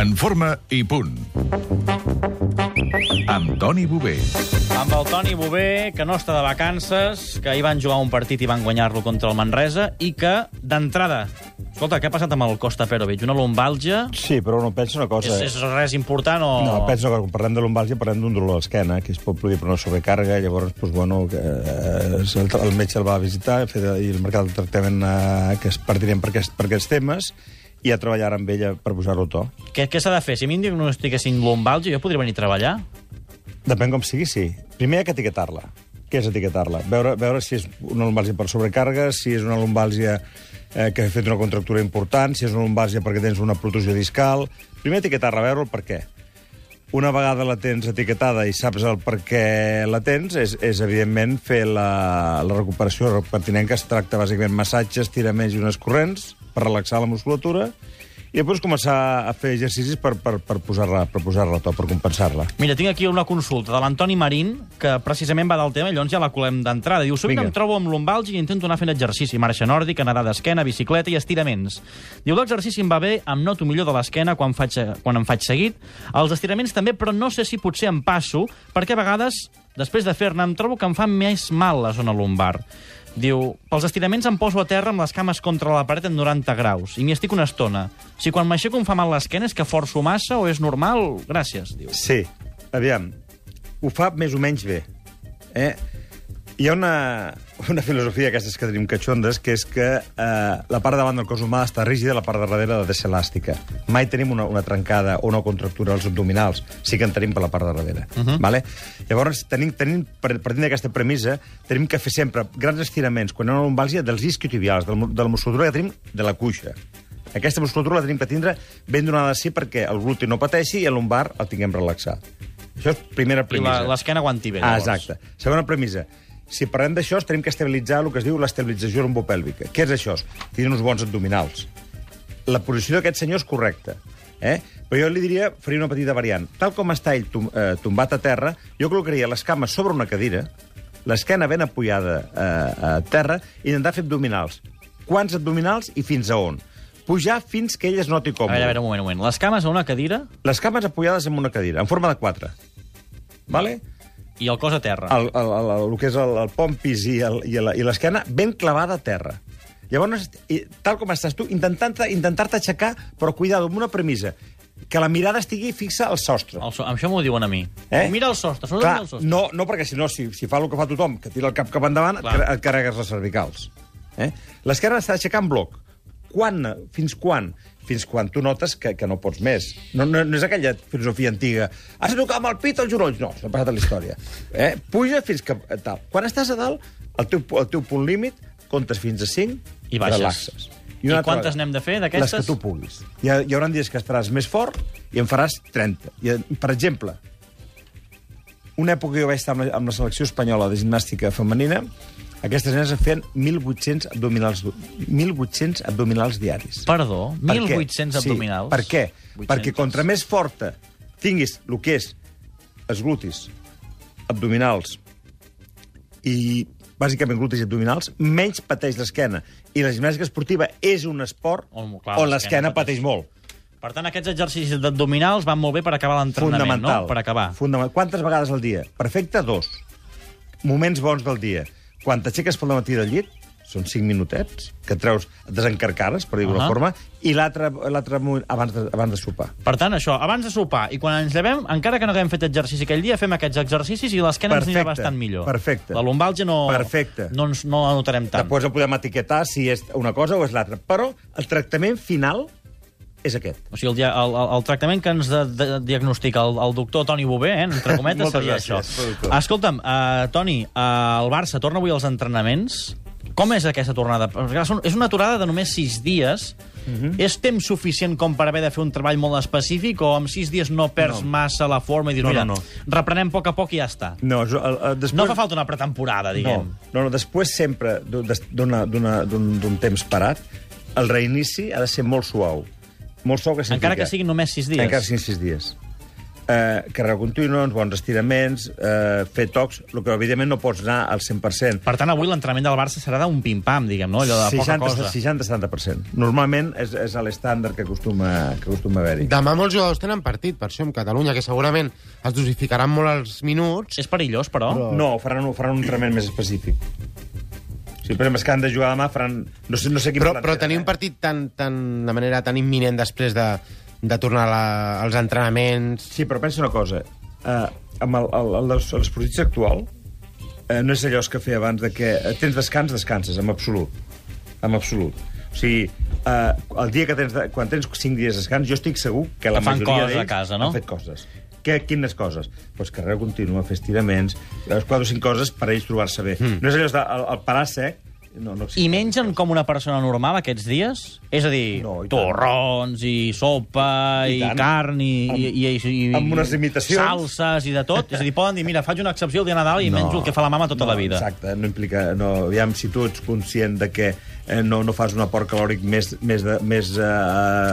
En forma i punt. Amb Toni Bové. Amb el Toni Bové, que no està de vacances, que ahir van jugar un partit i van guanyar-lo contra el Manresa, i que, d'entrada, escolta, què ha passat amb el Costa Perovic? Una lumbàlgia? Sí, però no pensa una cosa. És, és res important o...? No, pensa una cosa. Quan parlem de lumbàlgia parlem d'un dolor a l'esquena, que es pot produir per una sobrecàrrega, llavors, doncs, bueno, que, eh, el, el metge el va visitar fer, i el mercat del tractament eh, que es partirem per, aquest, per aquests temes i a treballar amb ella per posar-lo a to. Què, què s'ha de fer? Si a mi em diagnostiquessin lumbàlgia, jo podria venir a treballar? Depèn com sigui, sí. Primer hi ha que etiquetar-la. Què és etiquetar-la? Veure, veure si és una lumbàlgia per sobrecàrrega, si és una lumbàlgia eh, que ha fet una contractura important, si és una lumbàlgia perquè tens una protusió discal... Primer etiquetar-la, veure el per què. Una vegada la tens etiquetada i saps el per què la tens, és, és evidentment fer la, la recuperació pertinent, que es tracta bàsicament massatges, estiraments i unes corrents per relaxar la musculatura, i després començar a fer exercicis per, per, per posar-la per posar a to, per compensar-la. Mira, tinc aquí una consulta de l'Antoni Marín, que precisament va del tema, i llavors ja la colem d'entrada. Diu, sovint Vinga. em trobo amb lumbàlgia i intento anar fent exercici, marxa nòrdica, nedar d'esquena, bicicleta i estiraments. Diu, l'exercici em va bé, em noto millor de l'esquena quan, faig, quan em faig seguit, els estiraments també, però no sé si potser em passo, perquè a vegades, després de fer-ne, em trobo que em fa més mal la zona lumbar. Diu, pels estiraments em poso a terra amb les cames contra la paret en 90 graus i m'hi estic una estona. Si quan m'aixeco em fa mal l'esquena és que forço massa o és normal? Gràcies, diu. Sí, aviam, ho fa més o menys bé. Eh? Hi ha una, una filosofia d'aquestes que tenim catxondes, que és que eh, la part de davant del cos humà està rígida, la part de darrere ha de ser elàstica. Mai tenim una, una trencada o una contractura als abdominals, sí que en tenim per la part de darrere. Uh -huh. vale? Llavors, tenim, tenim, per- partint d'aquesta premissa, tenim que fer sempre grans estiraments, quan hi ha una lumbàlgia, dels isquiotibials, del, de la musculatura que tenim de la cuixa. Aquesta musculatura la tenim que tindre ben donada a si perquè el gluti no pateixi i el lumbar el tinguem relaxat. Això és primera I premissa. la- l'esquena aguanti bé, Ah, llavors. exacte. Segona premissa. Si parlem d'això, tenim que estabilitzar el que es diu l'estabilització lombopèlvica. Què és això? Tenir uns bons abdominals. La posició d'aquest senyor és correcta. Eh? Però jo li diria, faria una petita variant. Tal com està ell tom, eh, tombat a terra, jo col·locaria les cames sobre una cadira, l'esquena ben apoyada eh, a terra, i intentar fer abdominals. Quants abdominals i fins a on? Pujar fins que ell es noti A còmode. veure, a veure, un moment, un moment. Les cames a una cadira Les cames apoyades en una cadira, en forma de quatre. Vale? I el cos a terra. el, el, el, el, el que és el, el pompis i l'esquena ben clavada a terra. Llavors, i, tal com estàs tu, intentant-te intentar-te aixecar, però cuidado, amb una premissa, que la mirada estigui fixa al sostre. El so... Això m'ho diuen a mi. Eh? Mira el sostre, sobretot Clar, mira el sostre. no, no perquè si no, si, si fa el que fa tothom, que tira el cap cap endavant, Clar. et carregues les cervicals. Eh? L'esquerra d'aixecar en bloc. Quan? Fins quan? Fins quan tu notes que, que no pots més. No, no, no és aquella filosofia antiga. Has de tocar amb el pit als genolls. No, això ha passat a la història. Eh? Puja fins que... eh, Tal. Quan estàs a dalt, el teu, el teu punt límit, comptes fins a 5 I baixes. relaxes. I altra quantes n'hem de fer, d'aquestes? Les que tu puguis. Hi, ha, hi haurà dies que estaràs més fort i en faràs 30. I, per exemple, una època que jo vaig estar amb la, amb la selecció espanyola de gimnàstica femenina, aquestes nenes feien 1.800 abdominals, 1.800 abdominals diaris. Perdó, Per què? 1.800 abdominals. Sí, per què? 800. Perquè contra més forta tinguis el que és els glutis, abdominals i bàsicament glutis i abdominals, menys pateix l'esquena. I la gimnàstica esportiva és un esport On, clar, on l'esquena pateix molt. Per tant, aquests exercicis d'abdominals van molt bé per acabar l'entrenament, no? Per acabar. Fundamental. Quantes vegades al dia? Perfecte, dos. Moments bons del dia. Quan t'aixeques pel matí del llit, són cinc minutets, que et treus, desencarcares, per dir-ho uh forma, i l'altre abans de, abans de sopar. Per tant, això, abans de sopar, i quan ens llevem, encara que no haguem fet exercici aquell dia, fem aquests exercicis i l'esquena ens anirà bastant millor. perfecte. La lumbàlgia no, Perfecte. no, ens, no la notarem tant. Després ho podem etiquetar si és una cosa o és l'altra. Però el tractament final és aquest. O sigui, el, el, el, tractament que ens de, de, diagnostica el, el doctor Toni Bové, eh, entre cometes, seria gràcies, això. productor. Escolta'm, uh, Toni, uh, el Barça torna avui als entrenaments. Com és aquesta tornada? És una aturada de només sis dies. Mhm. És temps suficient com per haver de fer un treball molt específic o amb sis dies no perds No. massa la forma i dius, No, mira, no, no. reprenem a poc a poc i ja està? No, jo, el, després... No fa falta una pretemporada, diguem. No, no, no després sempre d'un temps parat, el reinici ha de ser molt suau. Molt suau que significa... Encara que siguin només sis dies. Encara que siguin sis dies. eh, carrera contínua, uns bons estiraments, eh, fer tocs, el que evidentment no pots anar al 100%. Per tant, avui l'entrenament del Barça serà d'un pim-pam, diguem, no? Allò de poca cosa. 60-70%. Normalment és, és l'estàndard que acostuma, que acostuma a haver-hi. Demà molts jugadors tenen partit, per això, en Catalunya, que segurament es dosificaran molt els minuts. És perillós, però. Però- No, faran, un- faran un entrenament més específic. Sí, per exemple, és que han de jugar demà, faran... No sé, no sé quin Però, però tenir un eh? partit tan, tan, de manera tan imminent després de, de tornar a la, als entrenaments... Sí, però pensa una cosa. Uh, amb el, el, el, actual uh, no és allò que feia abans de que eh, tens descans, descanses, en absolut. En absolut. O sigui, uh, el dia que tens, de, quan tens 5 dies de descans, jo estic segur que la Que fan majoria d'ells casa, no? han fet coses. Que, quines coses? Pues carrera contínua, fer estiraments, les 4 o 5 coses per a ells trobar-se bé. Mm. No és allò de el, el parar sec, no, no I mengen com una persona normal aquests dies? És a dir, No, i torrons, i sopa, i, I tant. carn, i, i, i, i, i, amb unes limitacions. salses i de tot. És a dir, poden dir, mira, faig una excepció el dia de Nadal i menjo el que fa la mama tota no, la vida. Exacte, no implica... No, aviam, si tu ets conscient de que eh, no, no fas un aport calòric més, més, de, més eh,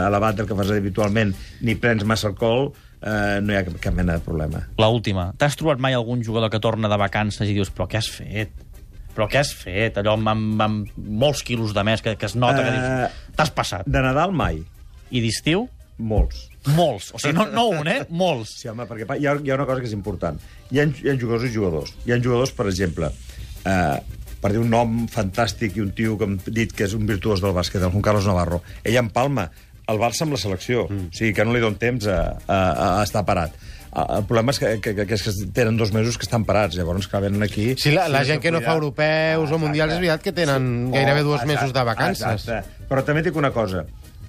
elevat del que fas habitualment, ni prens massa alcohol, eh, no hi ha cap, cap mena de problema. La última. T'has trobat mai algun jugador que torna de vacances i dius, però què has fet? Però què has fet? Allò amb, amb, amb molts quilos de més que, que es nota que Eh, dius, t'has passat. De Nadal, mai. I d'estiu, Molts. molts. O sigui, no, no un, eh? Molts. Sí, home, perquè hi ha, hi ha una cosa que és important. Hi ha, hi ha jugadors i jugadors. Hi ha jugadors, per exemple, eh, per dir un nom fantàstic i un tio que hem dit que és un virtuós del bàsquet, el Juan Carlos Navarro. Ell empalma el Barça amb la selecció. Mm. O sigui, que no li don temps a, a, a estar parat. Eh, El problema és que, que, que, és que tenen dos mesos que estan parats, llavors que venen aquí... Sí, la, la gent que no fa europeus o mundials és veritat que tenen Sí. gairebé Oh, dues exacte, mesos de vacances. Exacte. Però també dic una cosa.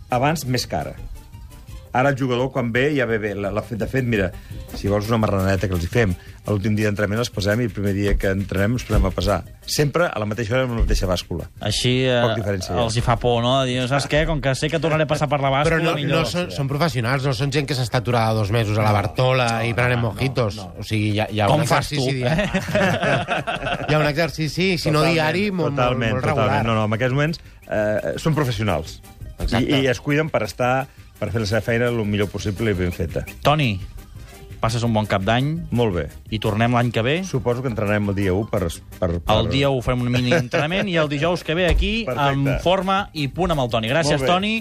Abans, més cara. Ara el jugador, quan ve, ja ve bé. La, la, de fet, mira, si vols una marraneta que els hi fem, l'últim dia d'entrenament els pesem i el primer dia que entrenem els tornem a pesar. Sempre a la mateixa hora amb la mateixa bàscula. Així eh, Poc diferència hi ha. els hi fa por, no? Dir, saps què? Com que sé que tornaré a passar per la bàscula, Però no, millor. no són, són professionals, no són gent que s'està aturada dos mesos a la Bartola i prenent mojitos. O sigui, hi ha, hi ha Com un fas tu, exercici eh? hi ha un exercici, si no diari, molt, molt, totalment, molt regular. totalment. No, no, en aquests moments eh, són professionals. Exacte. I, I es cuiden per estar per fer la seva feina el millor possible i ben feta. Toni, passes un bon cap d'any Molt bé. i tornem l'any que ve. Suposo que entrenarem el dia 1 per... per, per... El dia 1 farem un mini entrenament i el dijous que ve aquí Perfecte. amb forma i punt amb el Toni. Gràcies. Toni.